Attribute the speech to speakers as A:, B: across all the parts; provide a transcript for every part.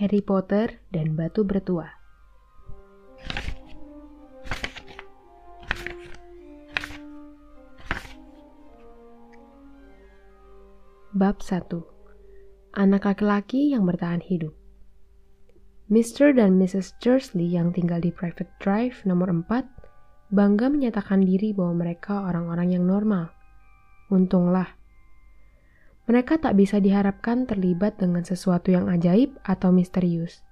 A: Harry Potter dan Batu Bertua. Bab 1 Anak laki-laki yang bertahan hidup Mr. dan Mrs. Dursley yang tinggal di Private Drive nomor 4 bangga menyatakan diri bahwa mereka orang-orang yang normal. Untunglah. Mereka tak bisa diharapkan terlibat dengan sesuatu yang ajaib atau misterius.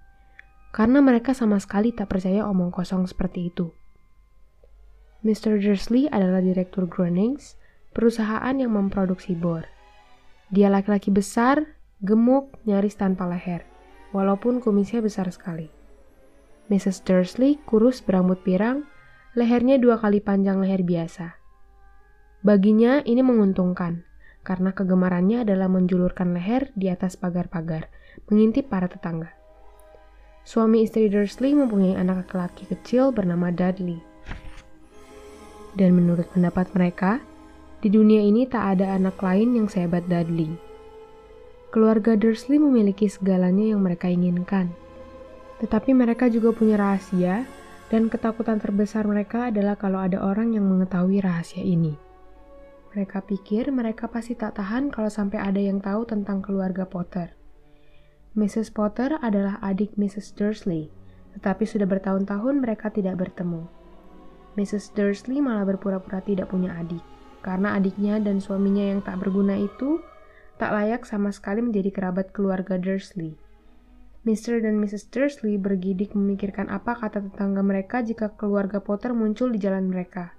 A: Karena mereka sama sekali tak percaya omong kosong seperti itu. Mr. Dursley adalah direktur Groenings, perusahaan yang memproduksi bor. Dia laki-laki besar, gemuk, nyaris tanpa leher walaupun kumisnya besar sekali. Mrs. Dursley kurus berambut pirang, lehernya dua kali panjang leher biasa. Baginya ini menguntungkan, karena kegemarannya adalah menjulurkan leher di atas pagar-pagar, mengintip para tetangga. Suami istri Dursley mempunyai anak laki-laki kecil bernama Dudley. Dan menurut pendapat mereka, di dunia ini tak ada anak lain yang sehebat Dudley. Keluarga Dursley memiliki segalanya yang mereka inginkan. Tetapi mereka juga punya rahasia, dan ketakutan terbesar mereka adalah kalau ada orang yang mengetahui rahasia ini. Mereka pikir mereka pasti tak tahan kalau sampai ada yang tahu tentang keluarga Potter. Mrs. Potter adalah adik Mrs. Dursley, tetapi sudah bertahun-tahun mereka tidak bertemu. Mrs. Dursley malah berpura-pura tidak punya adik, karena adiknya dan suaminya yang tak berguna itu tak layak sama sekali menjadi kerabat keluarga Dursley. Mr. dan Mrs. Dursley bergidik memikirkan apa kata tetangga mereka jika keluarga Potter muncul di jalan mereka.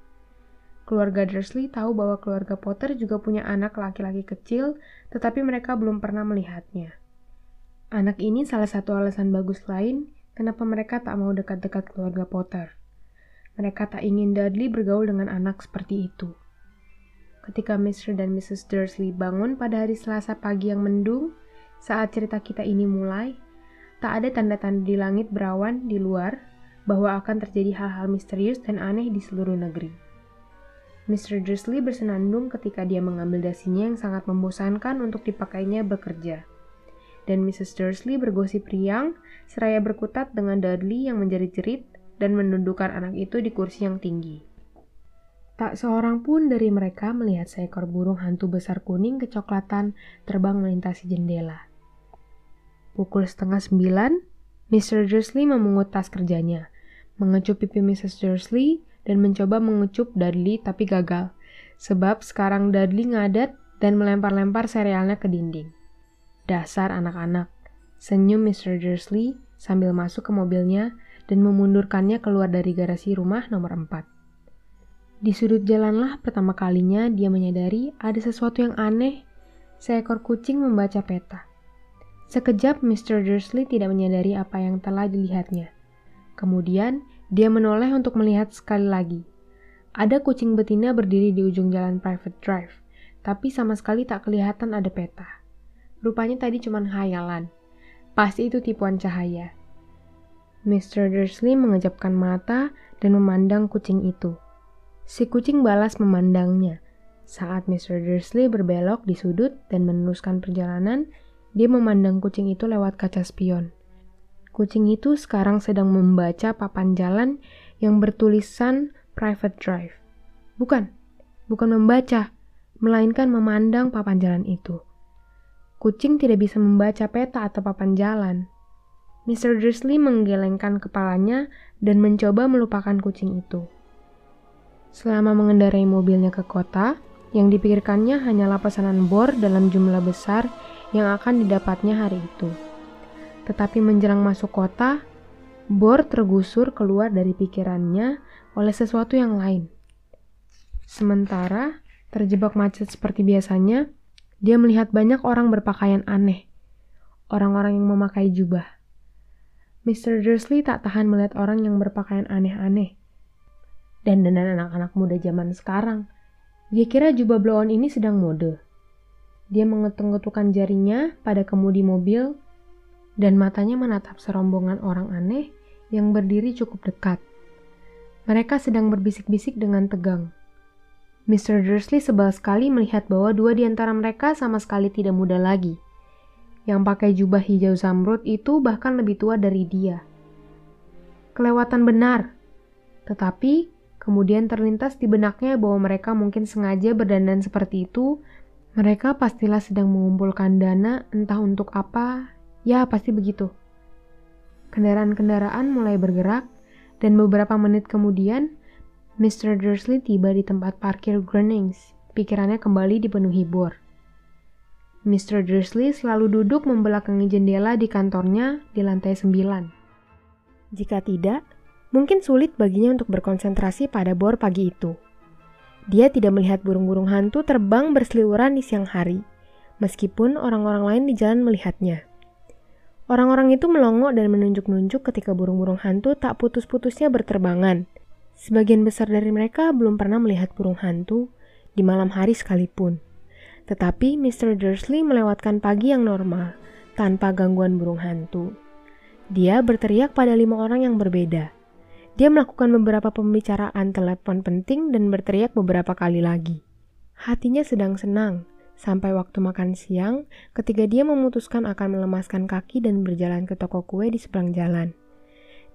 A: Keluarga Dursley tahu bahwa keluarga Potter juga punya anak laki-laki kecil, tetapi mereka belum pernah melihatnya. Anak ini salah satu alasan bagus lain kenapa mereka tak mau dekat-dekat keluarga Potter. Mereka tak ingin Dudley bergaul dengan anak seperti itu. Ketika Mr. dan Mrs. Dursley bangun pada hari Selasa pagi yang mendung, saat cerita kita ini mulai, tak ada tanda-tanda di langit berawan di luar bahwa akan terjadi hal-hal misterius dan aneh di seluruh negeri. Mr. Dursley bersenandung ketika dia mengambil dasinya yang sangat membosankan untuk dipakainya bekerja. Dan Mrs. Dursley bergosip riang, seraya berkutat dengan Dudley yang menjerit-jerit dan menundukkan anak itu di kursi yang tinggi. Tak seorang pun dari mereka melihat seekor burung hantu besar kuning kecoklatan terbang melintasi jendela. Pukul setengah sembilan, Mr. Dursley memungut tas kerjanya, mengecup pipi Mrs. Dursley, dan mencoba mengecup Dudley tapi gagal, sebab sekarang Dudley ngadat dan melempar-lempar serealnya ke dinding. Dasar anak-anak, senyum Mr. Dursley sambil masuk ke mobilnya dan memundurkannya keluar dari garasi rumah nomor 4. Di sudut jalanlah pertama kalinya dia menyadari ada sesuatu yang aneh. Seekor kucing membaca peta. Sekejap Mr. Dursley tidak menyadari apa yang telah dilihatnya. Kemudian dia menoleh untuk melihat sekali lagi. Ada kucing betina berdiri di ujung jalan private drive, tapi sama sekali tak kelihatan ada peta. Rupanya tadi cuma khayalan. Pasti itu tipuan cahaya. Mr. Dursley mengejapkan mata dan memandang kucing itu. Si kucing balas memandangnya. Saat Mr. Dursley berbelok di sudut dan meneruskan perjalanan, dia memandang kucing itu lewat kaca spion. Kucing itu sekarang sedang membaca papan jalan yang bertulisan private drive. Bukan, bukan membaca, melainkan memandang papan jalan itu. Kucing tidak bisa membaca peta atau papan jalan. Mr. Dursley menggelengkan kepalanya dan mencoba melupakan kucing itu. Selama mengendarai mobilnya ke kota, yang dipikirkannya hanyalah pesanan bor dalam jumlah besar yang akan didapatnya hari itu. Tetapi menjelang masuk kota, bor tergusur keluar dari pikirannya oleh sesuatu yang lain. Sementara terjebak macet seperti biasanya, dia melihat banyak orang berpakaian aneh. Orang-orang yang memakai jubah. Mr. Dursley tak tahan melihat orang yang berpakaian aneh-aneh dan dengan anak-anak muda zaman sekarang. Dia kira jubah blow on ini sedang mode. Dia mengetuk-ngetukkan jarinya pada kemudi mobil dan matanya menatap serombongan orang aneh yang berdiri cukup dekat. Mereka sedang berbisik-bisik dengan tegang. Mr. Dursley sebal sekali melihat bahwa dua di antara mereka sama sekali tidak muda lagi. yang pakai jubah hijau zamrud itu bahkan lebih tua dari dia. Kelewatan benar, tetapi kemudian terlintas di benaknya bahwa mereka mungkin sengaja berdandan seperti itu. Mereka pastilah sedang mengumpulkan dana, entah untuk apa, ya pasti begitu. Kendaraan-kendaraan mulai bergerak, dan beberapa menit kemudian, Mr. Dursley tiba di tempat parkir Grunnings. Pikirannya kembali dipenuhi bor. Mr. Dursley selalu duduk membelakangi jendela di kantornya di lantai 9. Jika tidak, mungkin sulit baginya untuk berkonsentrasi pada bor pagi itu. Dia tidak melihat burung-burung hantu terbang berseliweran di siang hari, meskipun orang-orang lain di jalan melihatnya. Orang-orang itu melongok dan menunjuk-nunjuk ketika burung-burung hantu tak putus-putusnya berterbangan. Sebagian besar dari mereka belum pernah melihat burung hantu di malam hari sekalipun. Tetapi Mr. Dursley melewatkan pagi yang normal, tanpa gangguan burung hantu. Dia berteriak pada lima orang yang berbeda. Dia melakukan beberapa pembicaraan telepon penting dan berteriak beberapa kali lagi. Hatinya sedang senang, Sampai waktu makan siang, ketika dia memutuskan akan melemaskan kaki dan berjalan ke toko kue di seberang jalan.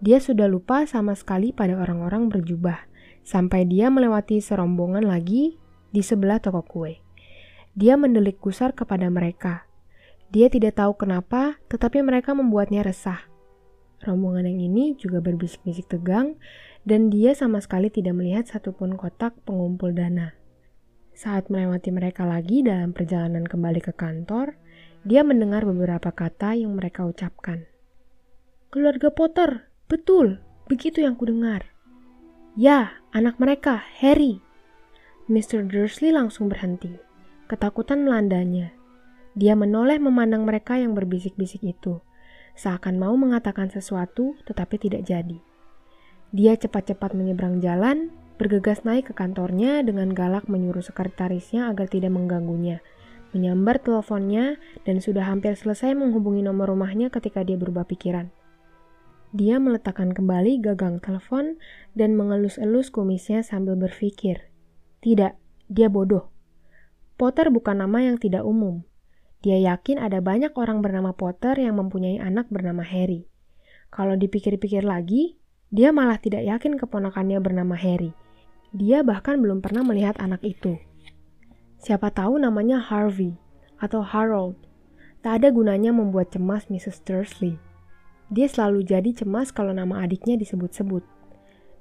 A: Dia sudah lupa sama sekali pada orang-orang berjubah, sampai dia melewati serombongan lagi di sebelah toko kue. Dia mendelik gusar kepada mereka. Dia tidak tahu kenapa, tetapi mereka membuatnya resah. Rombongan yang ini juga berbisik-bisik tegang, dan dia sama sekali tidak melihat satupun kotak pengumpul dana. Saat melewati mereka lagi dalam perjalanan kembali ke kantor, dia mendengar beberapa kata yang mereka ucapkan. Keluarga Potter, betul, begitu yang kudengar. Ya, anak mereka, Harry. Mr. Dursley langsung berhenti. Ketakutan melandanya. Dia menoleh memandang mereka yang berbisik-bisik itu, seakan mau mengatakan sesuatu tetapi tidak jadi. Dia cepat-cepat menyeberang jalan bergegas naik ke kantornya dengan galak menyuruh sekretarisnya agar tidak mengganggunya, menyambar teleponnya, dan sudah hampir selesai menghubungi nomor rumahnya ketika dia berubah pikiran. Dia meletakkan kembali gagang telepon dan mengelus-elus kumisnya sambil berpikir. Tidak, dia bodoh. Potter bukan nama yang tidak umum. Dia yakin ada banyak orang bernama Potter yang mempunyai anak bernama Harry. Kalau dipikir-pikir lagi, dia malah tidak yakin keponakannya bernama Harry. Dia bahkan belum pernah melihat anak itu. Siapa tahu namanya Harvey atau Harold. Tak ada gunanya membuat cemas Mrs. Dursley. Dia selalu jadi cemas kalau nama adiknya disebut-sebut.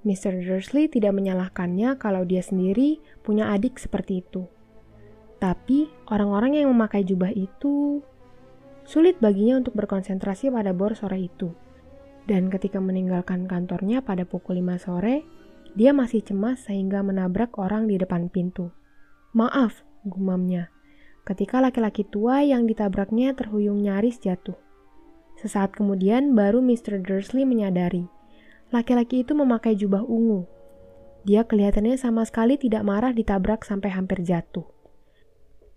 A: Mr. Dursley tidak menyalahkannya kalau dia sendiri punya adik seperti itu. Tapi orang-orang yang memakai jubah itu sulit baginya untuk berkonsentrasi pada bor sore itu. Dan ketika meninggalkan kantornya pada pukul 5 sore, dia masih cemas sehingga menabrak orang di depan pintu. Maaf, gumamnya. Ketika laki-laki tua yang ditabraknya terhuyung nyaris jatuh. Sesaat kemudian baru Mr. Dursley menyadari. Laki-laki itu memakai jubah ungu. Dia kelihatannya sama sekali tidak marah ditabrak sampai hampir jatuh.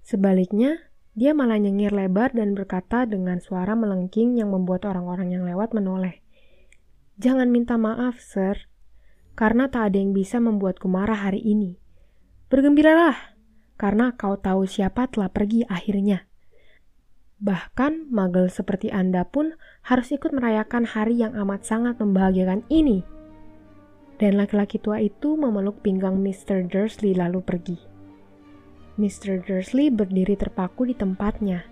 A: Sebaliknya, dia malah nyengir lebar dan berkata dengan suara melengking yang membuat orang-orang yang lewat menoleh. Jangan minta maaf, sir karena tak ada yang bisa membuatku marah hari ini. Bergembiralah, karena kau tahu siapa telah pergi akhirnya. Bahkan magel seperti Anda pun harus ikut merayakan hari yang amat sangat membahagiakan ini. Dan laki-laki tua itu memeluk pinggang Mr. Dursley lalu pergi. Mr. Dursley berdiri terpaku di tempatnya.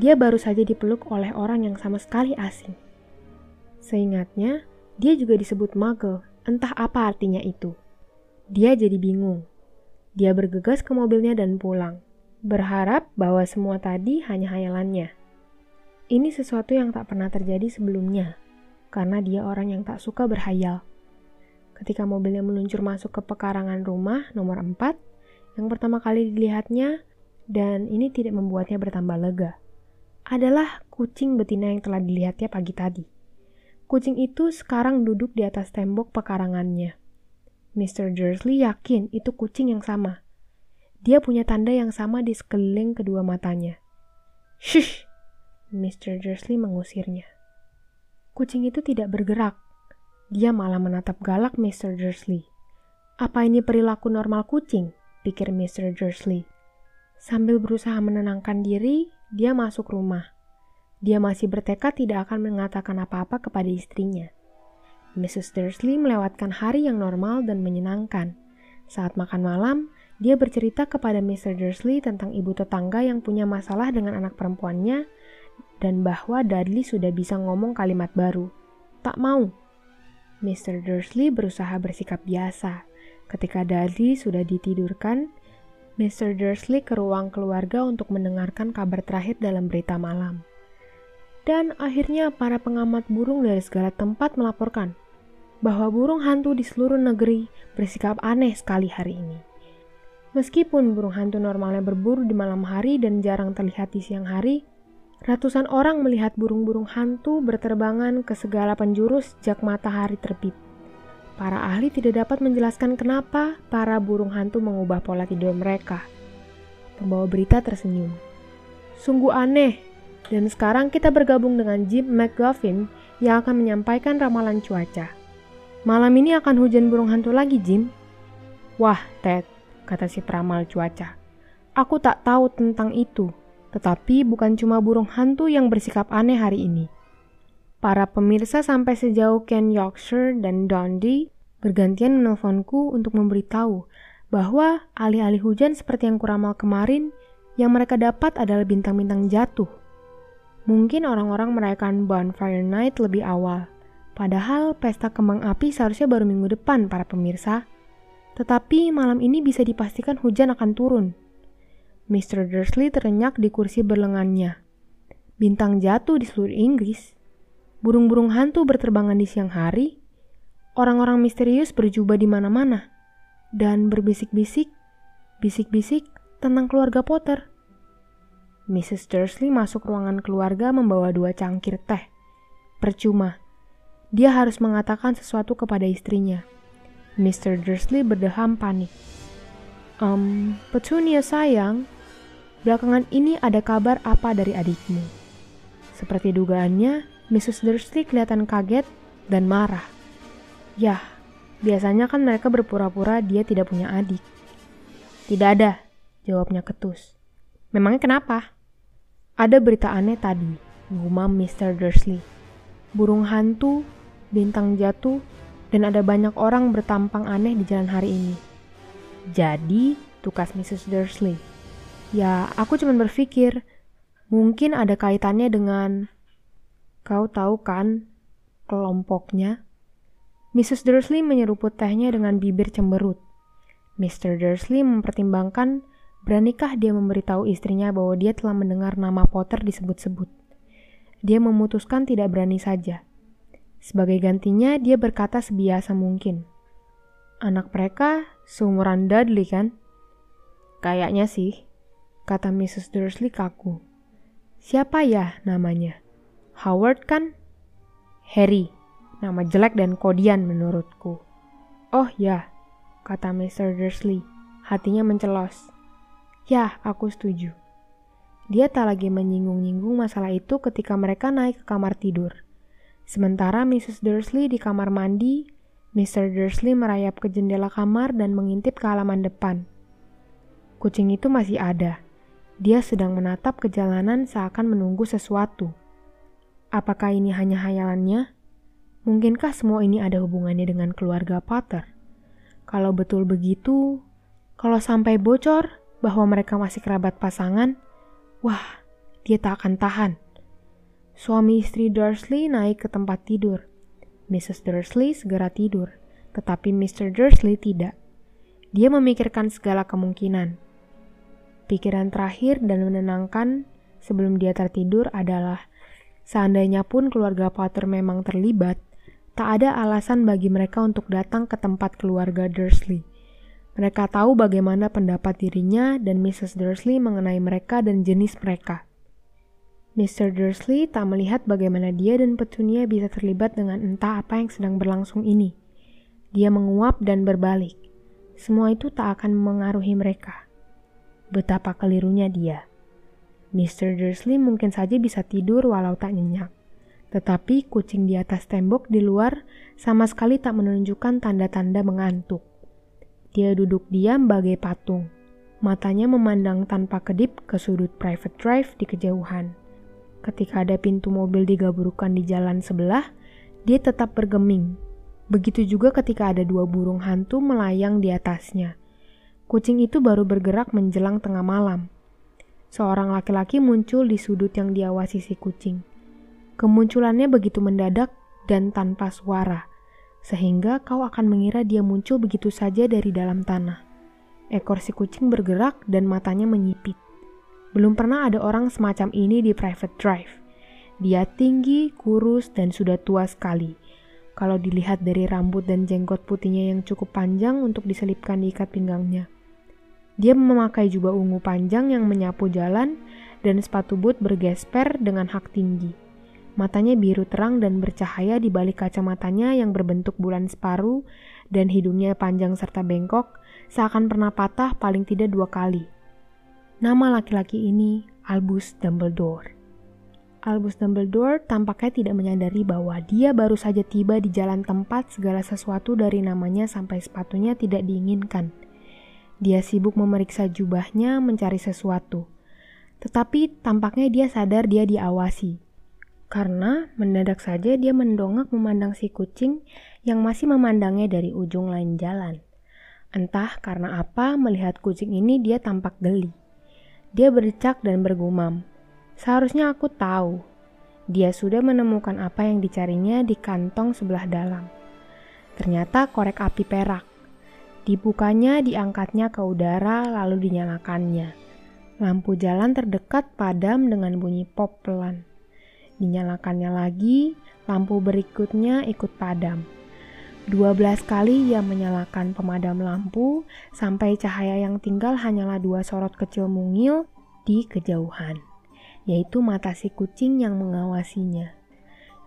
A: Dia baru saja dipeluk oleh orang yang sama sekali asing. Seingatnya, dia juga disebut Muggle Entah apa artinya itu. Dia jadi bingung. Dia bergegas ke mobilnya dan pulang, berharap bahwa semua tadi hanya hayalannya. Ini sesuatu yang tak pernah terjadi sebelumnya, karena dia orang yang tak suka berhayal. Ketika mobilnya meluncur masuk ke pekarangan rumah nomor 4, yang pertama kali dilihatnya, dan ini tidak membuatnya bertambah lega, adalah kucing betina yang telah dilihatnya pagi tadi. Kucing itu sekarang duduk di atas tembok pekarangannya. Mr. Dursley yakin itu kucing yang sama. Dia punya tanda yang sama di sekeliling kedua matanya. Shush! Mr. Dursley mengusirnya. Kucing itu tidak bergerak. Dia malah menatap galak Mr. Dursley. Apa ini perilaku normal kucing? pikir Mr. Dursley. Sambil berusaha menenangkan diri, dia masuk rumah. Dia masih bertekad tidak akan mengatakan apa-apa kepada istrinya. Mrs. Dursley melewatkan hari yang normal dan menyenangkan. Saat makan malam, dia bercerita kepada Mr. Dursley tentang ibu tetangga yang punya masalah dengan anak perempuannya dan bahwa Dudley sudah bisa ngomong kalimat baru. Tak mau. Mr. Dursley berusaha bersikap biasa. Ketika Dudley sudah ditidurkan, Mr. Dursley ke ruang keluarga untuk mendengarkan kabar terakhir dalam berita malam. Dan akhirnya para pengamat burung dari segala tempat melaporkan bahwa burung hantu di seluruh negeri bersikap aneh sekali hari ini. Meskipun burung hantu normalnya berburu di malam hari dan jarang terlihat di siang hari, ratusan orang melihat burung-burung hantu berterbangan ke segala penjuru sejak matahari terbit. Para ahli tidak dapat menjelaskan kenapa para burung hantu mengubah pola tidur mereka. Pembawa berita tersenyum. Sungguh aneh, dan sekarang kita bergabung dengan Jim McGuffin yang akan menyampaikan ramalan cuaca. Malam ini akan hujan burung hantu lagi, Jim. Wah, Ted, kata si peramal cuaca. Aku tak tahu tentang itu, tetapi bukan cuma burung hantu yang bersikap aneh hari ini. Para pemirsa sampai sejauh Ken Yorkshire dan Dundee bergantian menelponku untuk memberitahu bahwa alih-alih hujan seperti yang kuramal kemarin, yang mereka dapat adalah bintang-bintang jatuh. Mungkin orang-orang merayakan Bonfire Night lebih awal, padahal pesta kembang api seharusnya baru minggu depan para pemirsa. Tetapi malam ini bisa dipastikan hujan akan turun. Mr. Dursley terenyak di kursi berlengannya. Bintang jatuh di seluruh Inggris. Burung-burung hantu berterbangan di siang hari. Orang-orang misterius berjubah di mana-mana. Dan berbisik-bisik, bisik-bisik tentang keluarga Potter. Mrs. Dursley masuk ruangan keluarga membawa dua cangkir teh. Percuma. Dia harus mengatakan sesuatu kepada istrinya. Mr. Dursley berdeham panik. Um, Petunia sayang, belakangan ini ada kabar apa dari adikmu? Seperti dugaannya, Mrs. Dursley kelihatan kaget dan marah. Yah, biasanya kan mereka berpura-pura dia tidak punya adik. Tidak ada, jawabnya ketus. Memangnya kenapa? Ada berita aneh tadi, gumam Mr. Dursley. Burung hantu, bintang jatuh, dan ada banyak orang bertampang aneh di jalan hari ini. Jadi, tukas Mrs. Dursley. Ya, aku cuma berpikir, mungkin ada kaitannya dengan... Kau tahu kan, kelompoknya? Mrs. Dursley menyeruput tehnya dengan bibir cemberut. Mr. Dursley mempertimbangkan Beranikah dia memberitahu istrinya bahwa dia telah mendengar nama Potter disebut-sebut? Dia memutuskan tidak berani saja. Sebagai gantinya, dia berkata sebiasa mungkin. Anak mereka seumuran Dudley kan? Kayaknya sih, kata Mrs. Dursley kaku. Siapa ya namanya? Howard kan? Harry, nama jelek dan kodian menurutku. Oh ya, kata Mr. Dursley, hatinya mencelos. Ya, aku setuju. Dia tak lagi menyinggung-nyinggung masalah itu ketika mereka naik ke kamar tidur. Sementara Mrs. Dursley di kamar mandi, Mr. Dursley merayap ke jendela kamar dan mengintip ke halaman depan. Kucing itu masih ada. Dia sedang menatap ke jalanan seakan menunggu sesuatu. Apakah ini hanya hayalannya? Mungkinkah semua ini ada hubungannya dengan keluarga Potter? Kalau betul begitu, kalau sampai bocor, bahwa mereka masih kerabat pasangan, wah, dia tak akan tahan. Suami istri Dursley naik ke tempat tidur. Mrs. Dursley segera tidur, tetapi Mr. Dursley tidak. Dia memikirkan segala kemungkinan. Pikiran terakhir dan menenangkan sebelum dia tertidur adalah seandainya pun keluarga Potter memang terlibat, tak ada alasan bagi mereka untuk datang ke tempat keluarga Dursley. Mereka tahu bagaimana pendapat dirinya dan Mrs. Dursley mengenai mereka dan jenis mereka. Mr. Dursley tak melihat bagaimana dia dan Petunia bisa terlibat dengan entah apa yang sedang berlangsung ini. Dia menguap dan berbalik. Semua itu tak akan mengaruhi mereka. Betapa kelirunya dia. Mr. Dursley mungkin saja bisa tidur walau tak nyenyak. Tetapi kucing di atas tembok di luar sama sekali tak menunjukkan tanda-tanda mengantuk. Dia duduk diam bagai patung. Matanya memandang tanpa kedip ke sudut private drive di kejauhan. Ketika ada pintu mobil digaburkan di jalan sebelah, dia tetap bergeming. Begitu juga ketika ada dua burung hantu melayang di atasnya. Kucing itu baru bergerak menjelang tengah malam. Seorang laki-laki muncul di sudut yang diawasi si kucing. Kemunculannya begitu mendadak dan tanpa suara, sehingga kau akan mengira dia muncul begitu saja dari dalam tanah. Ekor si kucing bergerak dan matanya menyipit. Belum pernah ada orang semacam ini di private drive. Dia tinggi, kurus, dan sudah tua sekali. Kalau dilihat dari rambut dan jenggot putihnya yang cukup panjang untuk diselipkan di ikat pinggangnya. Dia memakai jubah ungu panjang yang menyapu jalan dan sepatu boot bergesper dengan hak tinggi. Matanya biru terang dan bercahaya di balik kacamatanya yang berbentuk bulan separuh dan hidungnya panjang serta bengkok, seakan pernah patah paling tidak dua kali. Nama laki-laki ini Albus Dumbledore. Albus Dumbledore tampaknya tidak menyadari bahwa dia baru saja tiba di jalan tempat segala sesuatu dari namanya sampai sepatunya tidak diinginkan. Dia sibuk memeriksa jubahnya mencari sesuatu. Tetapi tampaknya dia sadar dia diawasi. Karena mendadak saja dia mendongak memandang si kucing yang masih memandangnya dari ujung lain jalan. Entah karena apa melihat kucing ini dia tampak geli. Dia berdecak dan bergumam. Seharusnya aku tahu. Dia sudah menemukan apa yang dicarinya di kantong sebelah dalam. Ternyata korek api perak. Dibukanya, diangkatnya ke udara, lalu dinyalakannya. Lampu jalan terdekat padam dengan bunyi pop pelan. Dinyalakannya lagi, lampu berikutnya ikut padam. 12 kali ia menyalakan pemadam lampu sampai cahaya yang tinggal hanyalah dua sorot kecil mungil di kejauhan, yaitu mata si kucing yang mengawasinya.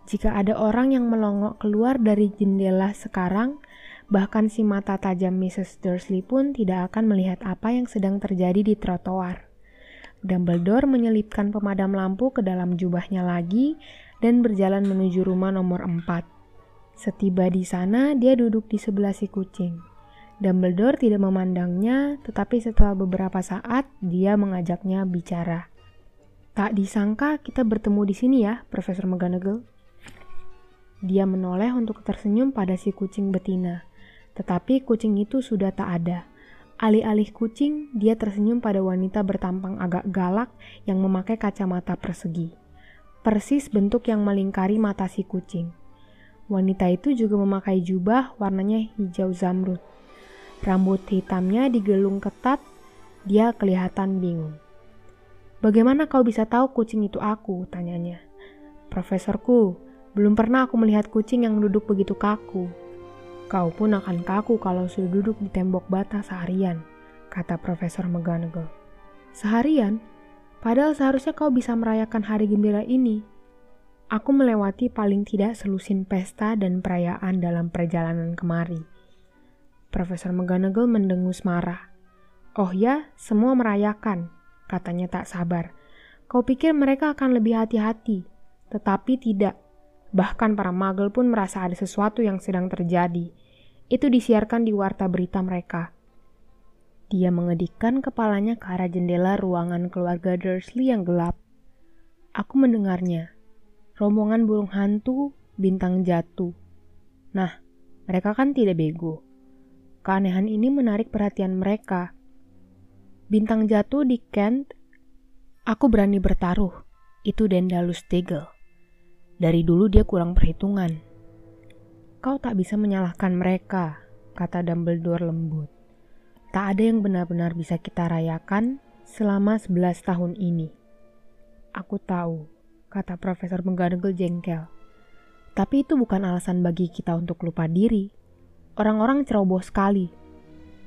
A: Jika ada orang yang melongok keluar dari jendela sekarang, bahkan si mata tajam Mrs. Dursley pun tidak akan melihat apa yang sedang terjadi di trotoar. Dumbledore menyelipkan pemadam lampu ke dalam jubahnya lagi dan berjalan menuju rumah nomor 4. Setiba di sana, dia duduk di sebelah si kucing. Dumbledore tidak memandangnya, tetapi setelah beberapa saat dia mengajaknya bicara. Tak disangka kita bertemu di sini ya, Profesor McGonagall. Dia menoleh untuk tersenyum pada si kucing betina, tetapi kucing itu sudah tak ada. Alih-alih kucing, dia tersenyum pada wanita bertampang agak galak yang memakai kacamata persegi. Persis bentuk yang melingkari mata si kucing. Wanita itu juga memakai jubah warnanya hijau zamrud. Rambut hitamnya digelung ketat, dia kelihatan bingung. Bagaimana kau bisa tahu kucing itu aku? Tanyanya. Profesorku, belum pernah aku melihat kucing yang duduk begitu kaku. Kau pun akan kaku kalau sudah duduk di tembok bata seharian, kata Profesor McGonagall. Seharian? Padahal seharusnya kau bisa merayakan hari gembira ini Aku melewati paling tidak selusin pesta dan perayaan dalam perjalanan kemari. Profesor McGonagall mendengus marah. Oh ya, semua merayakan, katanya tak sabar. Kau pikir mereka akan lebih hati-hati, tetapi tidak. Bahkan para magel pun merasa ada sesuatu yang sedang terjadi. Itu disiarkan di warta berita mereka. Dia mengedikkan kepalanya ke arah jendela ruangan keluarga Dursley yang gelap. Aku mendengarnya rombongan burung hantu, bintang jatuh. Nah, mereka kan tidak bego. Keanehan ini menarik perhatian mereka. Bintang jatuh di Kent, aku berani bertaruh. Itu Dendalus Tegel. Dari dulu dia kurang perhitungan. Kau tak bisa menyalahkan mereka, kata Dumbledore lembut. Tak ada yang benar-benar bisa kita rayakan selama 11 tahun ini. Aku tahu kata Profesor McGonagall jengkel. Tapi itu bukan alasan bagi kita untuk lupa diri. Orang-orang ceroboh sekali.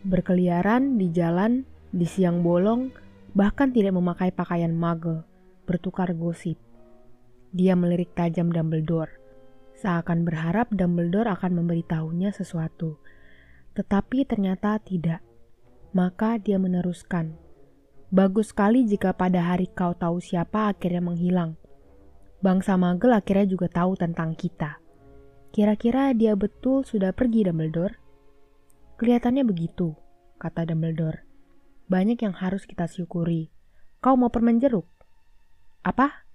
A: Berkeliaran di jalan, di siang bolong, bahkan tidak memakai pakaian muggle, bertukar gosip. Dia melirik tajam Dumbledore, seakan berharap Dumbledore akan memberitahunya sesuatu. Tetapi ternyata tidak. Maka dia meneruskan, Bagus sekali jika pada hari kau tahu siapa akhirnya menghilang. Bangsa Magel akhirnya juga tahu tentang kita. Kira-kira dia betul sudah pergi Dumbledore? Kelihatannya begitu, kata Dumbledore. Banyak yang harus kita syukuri. Kau mau permen jeruk? Apa?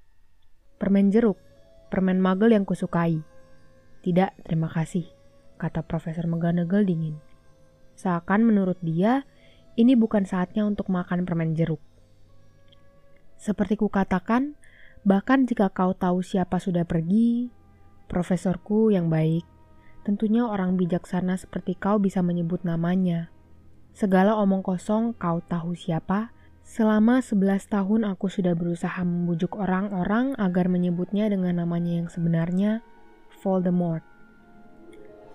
A: Permen jeruk, permen magel yang kusukai. Tidak, terima kasih, kata Profesor McGonagall dingin. Seakan menurut dia, ini bukan saatnya untuk makan permen jeruk. Seperti kukatakan, bahkan jika kau tahu siapa sudah pergi, profesorku yang baik, tentunya orang bijaksana seperti kau bisa menyebut namanya. Segala omong kosong kau tahu siapa, Selama 11 tahun aku sudah berusaha membujuk orang-orang agar menyebutnya dengan namanya yang sebenarnya, Voldemort.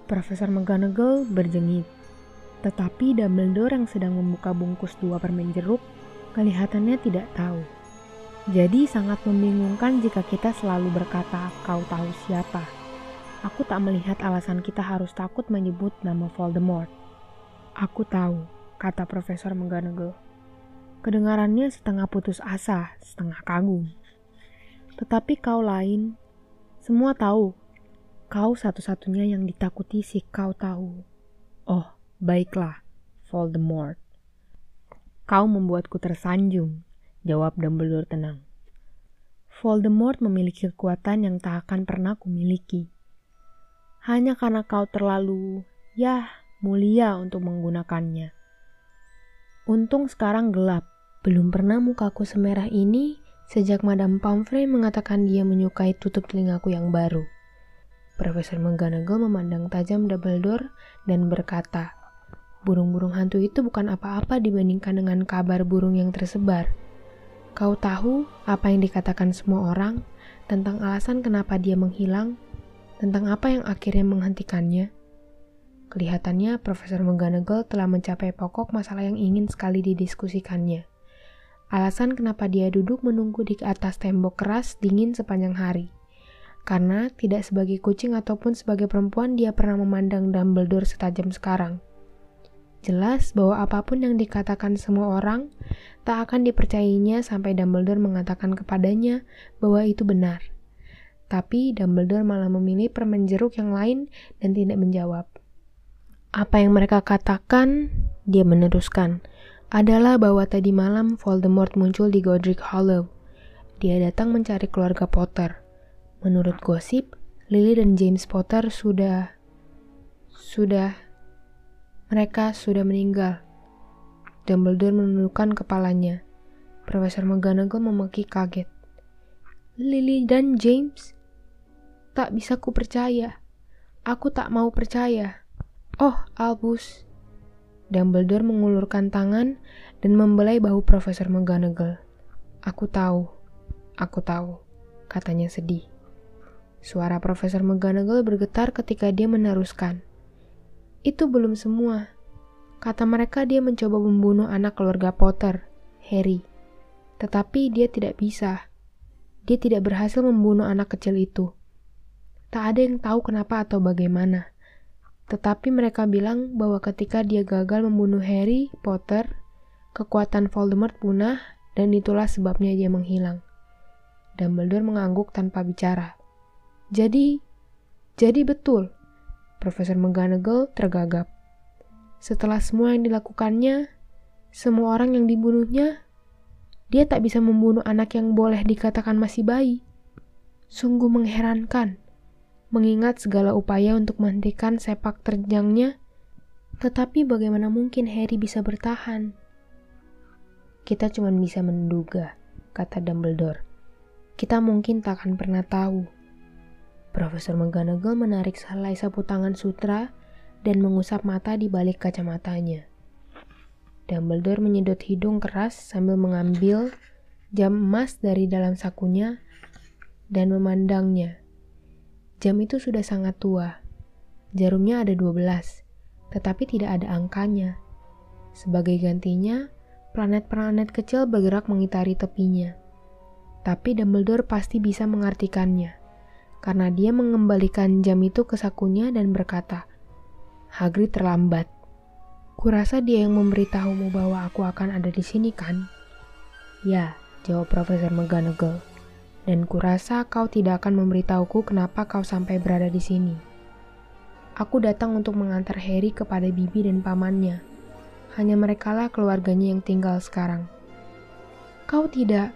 A: Profesor McGonagall berjengit. Tetapi Dumbledore yang sedang membuka bungkus dua permen jeruk kelihatannya tidak tahu. Jadi sangat membingungkan jika kita selalu berkata kau tahu siapa. Aku tak melihat alasan kita harus takut menyebut nama Voldemort. Aku tahu, kata Profesor McGonagall. Kedengarannya setengah putus asa, setengah kagum. Tetapi kau lain, semua tahu. Kau satu-satunya yang ditakuti si kau tahu. Oh, baiklah, Voldemort. Kau membuatku tersanjung, jawab Dumbledore tenang. Voldemort memiliki kekuatan yang tak akan pernah kumiliki. Hanya karena kau terlalu, ya, mulia untuk menggunakannya. Untung sekarang gelap. Belum pernah mukaku semerah ini sejak Madame Pomfrey mengatakan dia menyukai tutup telingaku yang baru. Profesor McGonagall memandang tajam Dumbledore dan berkata, Burung-burung hantu itu bukan apa-apa dibandingkan dengan kabar burung yang tersebar. Kau tahu apa yang dikatakan semua orang tentang alasan kenapa dia menghilang, tentang apa yang akhirnya menghentikannya? Kelihatannya Profesor McGonagall telah mencapai pokok masalah yang ingin sekali didiskusikannya. Alasan kenapa dia duduk menunggu di atas tembok keras dingin sepanjang hari. Karena tidak sebagai kucing ataupun sebagai perempuan dia pernah memandang Dumbledore setajam sekarang. Jelas bahwa apa pun yang dikatakan semua orang tak akan dipercayainya sampai Dumbledore mengatakan kepadanya bahwa itu benar. Tapi Dumbledore malah memilih permen jeruk yang lain dan tidak menjawab. Apa yang mereka katakan, dia meneruskan, adalah bahwa tadi malam Voldemort muncul di Godric Hollow. Dia datang mencari keluarga Potter. Menurut gosip, Lily dan James Potter sudah... Sudah... Mereka sudah meninggal. Dumbledore menundukkan kepalanya. Profesor McGonagall memaki kaget. Lily dan James? Tak bisa ku percaya. Aku tak mau percaya. Oh, Albus. Dumbledore mengulurkan tangan dan membelai bahu Profesor McGonagall. Aku tahu, aku tahu, katanya sedih. Suara Profesor McGonagall bergetar ketika dia meneruskan. Itu belum semua. Kata mereka dia mencoba membunuh anak keluarga Potter, Harry. Tetapi dia tidak bisa. Dia tidak berhasil membunuh anak kecil itu. Tak ada yang tahu kenapa atau bagaimana. Tetapi mereka bilang bahwa ketika dia gagal membunuh Harry Potter, kekuatan Voldemort punah dan itulah sebabnya dia menghilang. Dumbledore mengangguk tanpa bicara. Jadi, jadi betul. Profesor McGonagall tergagap. Setelah semua yang dilakukannya, semua orang yang dibunuhnya, dia tak bisa membunuh anak yang boleh dikatakan masih bayi. Sungguh mengherankan mengingat segala upaya untuk menghentikan sepak terjangnya, tetapi bagaimana mungkin Harry bisa bertahan? Kita cuma bisa menduga, kata Dumbledore. Kita mungkin tak akan pernah tahu. Profesor McGonagall menarik selai sapu tangan sutra dan mengusap mata di balik kacamatanya. Dumbledore menyedot hidung keras sambil mengambil jam emas dari dalam sakunya dan memandangnya. Jam itu sudah sangat tua. Jarumnya ada 12, tetapi tidak ada angkanya. Sebagai gantinya, planet-planet kecil bergerak mengitari tepinya. Tapi Dumbledore pasti bisa mengartikannya, karena dia mengembalikan jam itu ke sakunya dan berkata, Hagrid terlambat. Kurasa dia yang memberitahumu bahwa aku akan ada di sini kan? Ya, jawab Profesor McGonagall dan kurasa kau tidak akan memberitahuku kenapa kau sampai berada di sini. Aku datang untuk mengantar Harry kepada bibi dan pamannya. Hanya merekalah keluarganya yang tinggal sekarang. Kau tidak.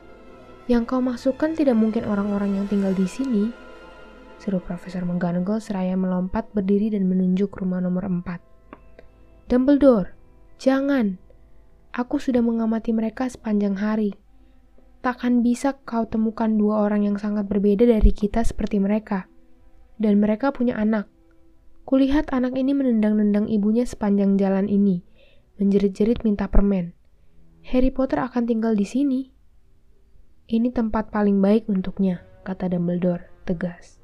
A: Yang kau masukkan tidak mungkin orang-orang yang tinggal di sini. Seru Profesor McGonagall seraya melompat berdiri dan menunjuk rumah nomor 4. Dumbledore, jangan. Aku sudah mengamati mereka sepanjang hari. Takkan bisa kau temukan dua orang yang sangat berbeda dari kita seperti mereka. Dan mereka punya anak. Kulihat anak ini menendang-nendang ibunya sepanjang jalan ini, menjerit-jerit minta permen. Harry Potter akan tinggal di sini. Ini tempat paling baik untuknya, kata Dumbledore tegas.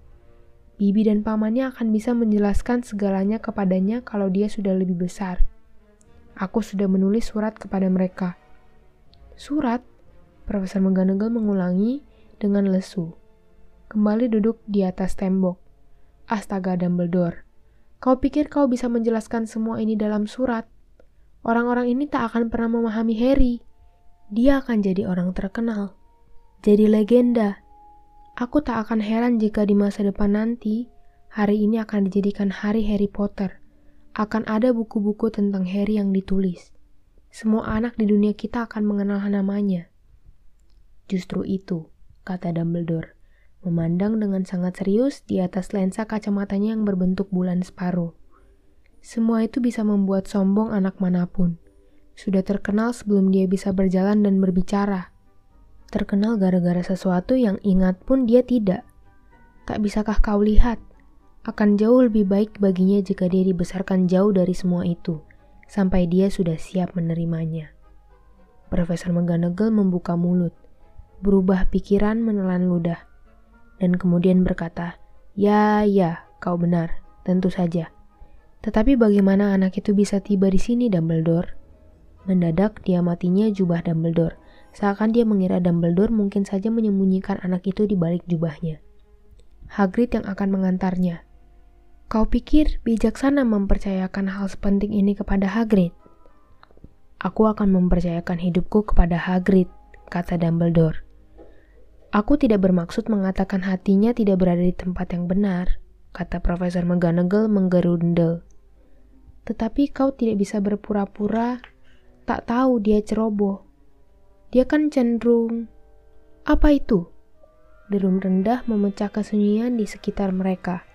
A: Bibi dan pamannya akan bisa menjelaskan segalanya kepadanya kalau dia sudah lebih besar. Aku sudah menulis surat kepada mereka. Surat? Profesor McGonagall mengulangi dengan lesu. Kembali duduk di atas tembok. Astaga Dumbledore, kau pikir kau bisa menjelaskan semua ini dalam surat? Orang-orang ini tak akan pernah memahami Harry. Dia akan jadi orang terkenal. Jadi legenda Aku tak akan heran jika di masa depan nanti, hari ini akan dijadikan hari Harry Potter. Akan ada buku-buku tentang Harry yang ditulis. Semua anak di dunia kita akan mengenal namanya. Justru itu, kata Dumbledore, memandang dengan sangat serius di atas lensa kacamatanya yang berbentuk bulan separuh. Semua itu bisa membuat sombong anak mana pun. Sudah terkenal sebelum dia bisa berjalan dan berbicara terkenal gara-gara sesuatu yang ingat pun dia tidak. Tak bisakah kau lihat? Akan jauh lebih baik baginya jika dia dibesarkan jauh dari semua itu, sampai dia sudah siap menerimanya. Profesor McGonagall membuka mulut, berubah pikiran menelan ludah, dan kemudian berkata, Ya, ya, kau benar, tentu saja. Tetapi bagaimana anak itu bisa tiba di sini, Dumbledore? Mendadak dia matinya jubah Dumbledore, Seakan dia mengira Dumbledore mungkin saja menyembunyikan anak itu di balik jubahnya. Hagrid yang akan mengantarnya. Kau pikir bijaksana mempercayakan hal sepenting ini kepada Hagrid? Aku akan mempercayakan hidupku kepada Hagrid, kata Dumbledore. Aku tidak bermaksud mengatakan hatinya tidak berada di tempat yang benar, kata Profesor McGonagall menggerundel. Tetapi kau tidak bisa berpura-pura tak tahu dia ceroboh dia kan cenderung... Apa itu? Derum rendah memecah kesunyian di sekitar mereka.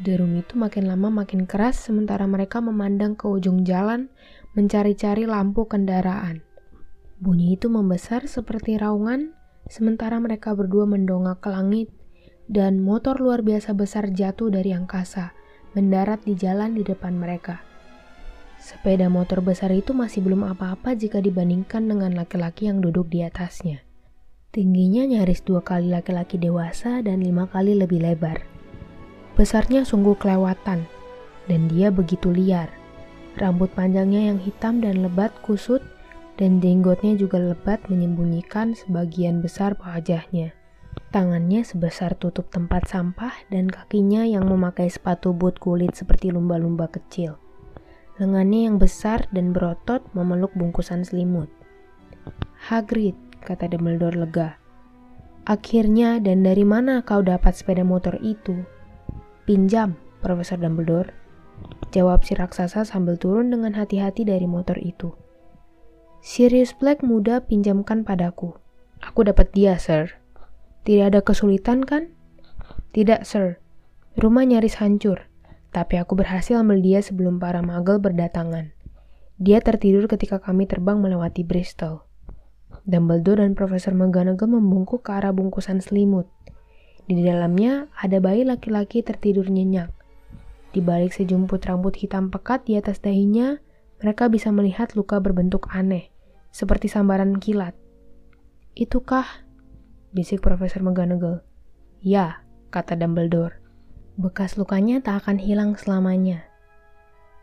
A: Derum itu makin lama makin keras sementara mereka memandang ke ujung jalan mencari-cari lampu kendaraan. Bunyi itu membesar seperti raungan sementara mereka berdua mendongak ke langit dan motor luar biasa besar jatuh dari angkasa mendarat di jalan di depan mereka. Sepeda motor besar itu masih belum apa-apa jika dibandingkan dengan laki-laki yang duduk di atasnya. Tingginya nyaris dua kali laki-laki dewasa dan lima kali lebih lebar. Besarnya sungguh kelewatan, dan dia begitu liar. Rambut panjangnya yang hitam dan lebat kusut, dan jenggotnya juga lebat menyembunyikan sebagian besar wajahnya. Tangannya sebesar tutup tempat sampah dan kakinya yang memakai sepatu boot kulit seperti lumba-lumba kecil. Lengannya yang besar dan berotot memeluk bungkusan selimut. Hagrid, kata Dumbledore lega. Akhirnya dan dari mana kau dapat sepeda motor itu? Pinjam, Profesor Dumbledore. Jawab si raksasa sambil turun dengan hati-hati dari motor itu. Sirius Black muda pinjamkan padaku. Aku dapat dia, Sir. Tidak ada kesulitan kan? Tidak, Sir. Rumah nyaris hancur tapi aku berhasil ambil dia sebelum para magel berdatangan. Dia tertidur ketika kami terbang melewati Bristol. Dumbledore dan Profesor McGonagall membungkuk ke arah bungkusan selimut. Di dalamnya ada bayi laki-laki tertidur nyenyak. Di balik sejumput rambut hitam pekat di atas dahinya, mereka bisa melihat luka berbentuk aneh, seperti sambaran kilat. Itukah? Bisik Profesor McGonagall. Ya, kata Dumbledore. Bekas lukanya tak akan hilang selamanya.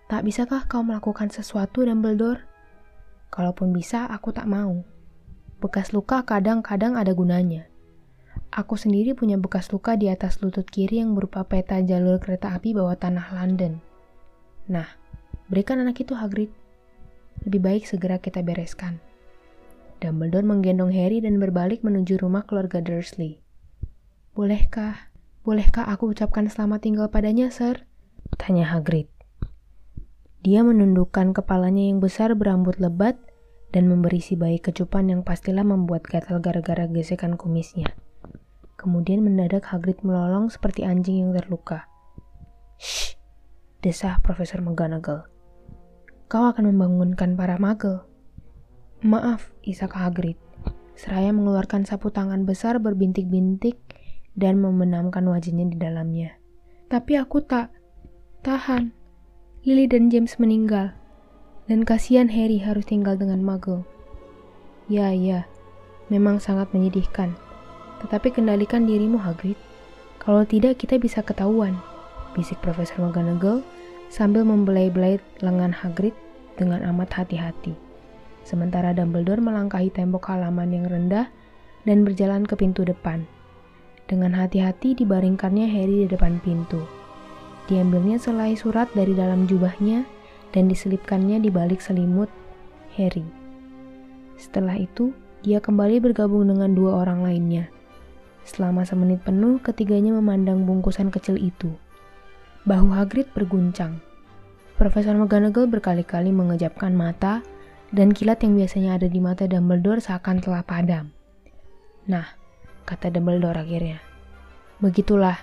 A: Tak bisakah kau melakukan sesuatu, Dumbledore? Kalaupun bisa, aku tak mau. Bekas luka kadang-kadang ada gunanya. Aku sendiri punya bekas luka di atas lutut kiri yang berupa peta jalur kereta api bawah tanah London. Nah, berikan anak itu Hagrid. Lebih baik segera kita bereskan. Dumbledore menggendong Harry dan berbalik menuju rumah keluarga Dursley. Bolehkah? Bolehkah aku ucapkan selamat tinggal padanya, Sir? Tanya Hagrid. Dia menundukkan kepalanya yang besar berambut lebat dan memberi si bayi kecupan yang pastilah membuat gatal gara-gara gesekan kumisnya. Kemudian mendadak Hagrid melolong seperti anjing yang terluka. Shh, desah Profesor McGonagall. Kau akan membangunkan para magel. Maaf, isak Hagrid. Seraya mengeluarkan sapu tangan besar berbintik-bintik dan membenamkan wajahnya di dalamnya. Tapi aku tak tahan. Lily dan James meninggal. Dan kasihan Harry harus tinggal dengan Muggle. Ya, ya, memang sangat menyedihkan. Tetapi kendalikan dirimu, Hagrid. Kalau tidak, kita bisa ketahuan. Bisik Profesor McGonagall sambil membelai-belai lengan Hagrid dengan amat hati-hati. Sementara Dumbledore melangkahi tembok halaman yang rendah dan berjalan ke pintu depan. Dengan hati-hati dibaringkannya Harry di depan pintu. Diambilnya selai surat dari dalam jubahnya dan diselipkannya di balik selimut Harry. Setelah itu, dia kembali bergabung dengan dua orang lainnya. Selama semenit penuh, ketiganya memandang bungkusan kecil itu. Bahu Hagrid berguncang. Profesor McGonagall berkali-kali mengejapkan mata, dan kilat yang biasanya ada di mata Dumbledore seakan telah padam. Nah, kata Dumbledore akhirnya. Begitulah,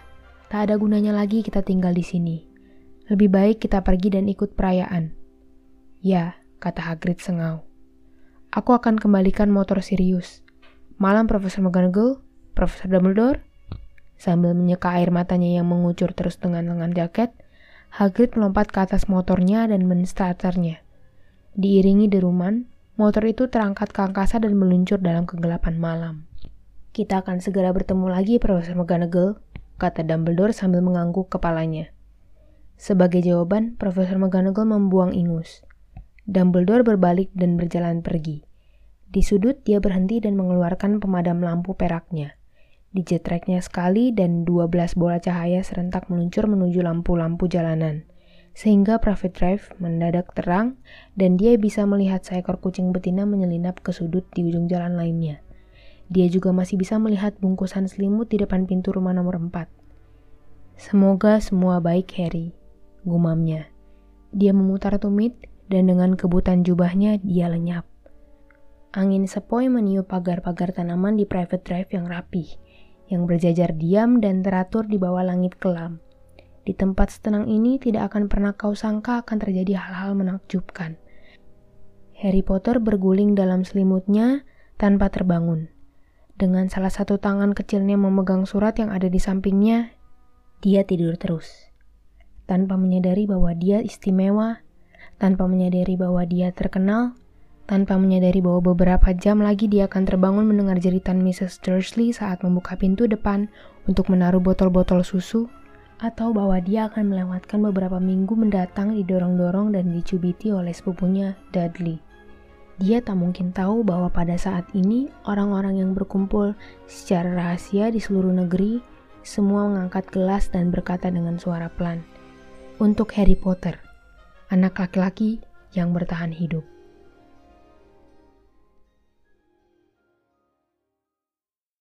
A: tak ada gunanya lagi kita tinggal di sini. Lebih baik kita pergi dan ikut perayaan. Ya, kata Hagrid sengau. Aku akan kembalikan motor Sirius. Malam Profesor McGonagall, Profesor Dumbledore. Sambil menyeka air matanya yang mengucur terus dengan lengan jaket, Hagrid melompat ke atas motornya dan menstarternya. Diiringi deruman, motor itu terangkat ke angkasa dan meluncur dalam kegelapan malam. Kita akan segera bertemu lagi, Profesor McGonagall, kata Dumbledore sambil mengangguk kepalanya. Sebagai jawaban, Profesor McGonagall membuang ingus. Dumbledore berbalik dan berjalan pergi. Di sudut, dia berhenti dan mengeluarkan pemadam lampu peraknya. Dijetreknya sekali dan 12 bola cahaya serentak meluncur menuju lampu-lampu jalanan. Sehingga Private Drive mendadak terang dan dia bisa melihat seekor kucing betina menyelinap ke sudut di ujung jalan lainnya. Dia juga masih bisa melihat bungkusan selimut di depan pintu rumah nomor 4. Semoga semua baik, Harry gumamnya. Dia memutar tumit dan dengan kebutan jubahnya dia lenyap. Angin sepoi meniup pagar-pagar tanaman di private drive yang rapih, yang berjajar diam dan teratur di bawah langit kelam. Di tempat setenang ini tidak akan pernah kau sangka akan terjadi hal-hal menakjubkan. Harry Potter berguling dalam selimutnya tanpa terbangun. Dengan salah satu tangan kecilnya memegang surat yang ada di sampingnya, dia tidur terus tanpa menyadari bahwa dia istimewa, tanpa menyadari bahwa dia terkenal, tanpa menyadari bahwa beberapa jam lagi dia akan terbangun mendengar jeritan Mrs. Dursley saat membuka pintu depan untuk menaruh botol-botol susu, atau bahwa dia akan melewatkan beberapa minggu mendatang didorong-dorong dan dicubiti oleh sepupunya Dudley. Dia tak mungkin tahu bahwa pada saat ini orang-orang yang berkumpul secara rahasia di seluruh negeri semua mengangkat gelas dan berkata dengan suara pelan, untuk Harry Potter, anak laki-laki yang bertahan hidup.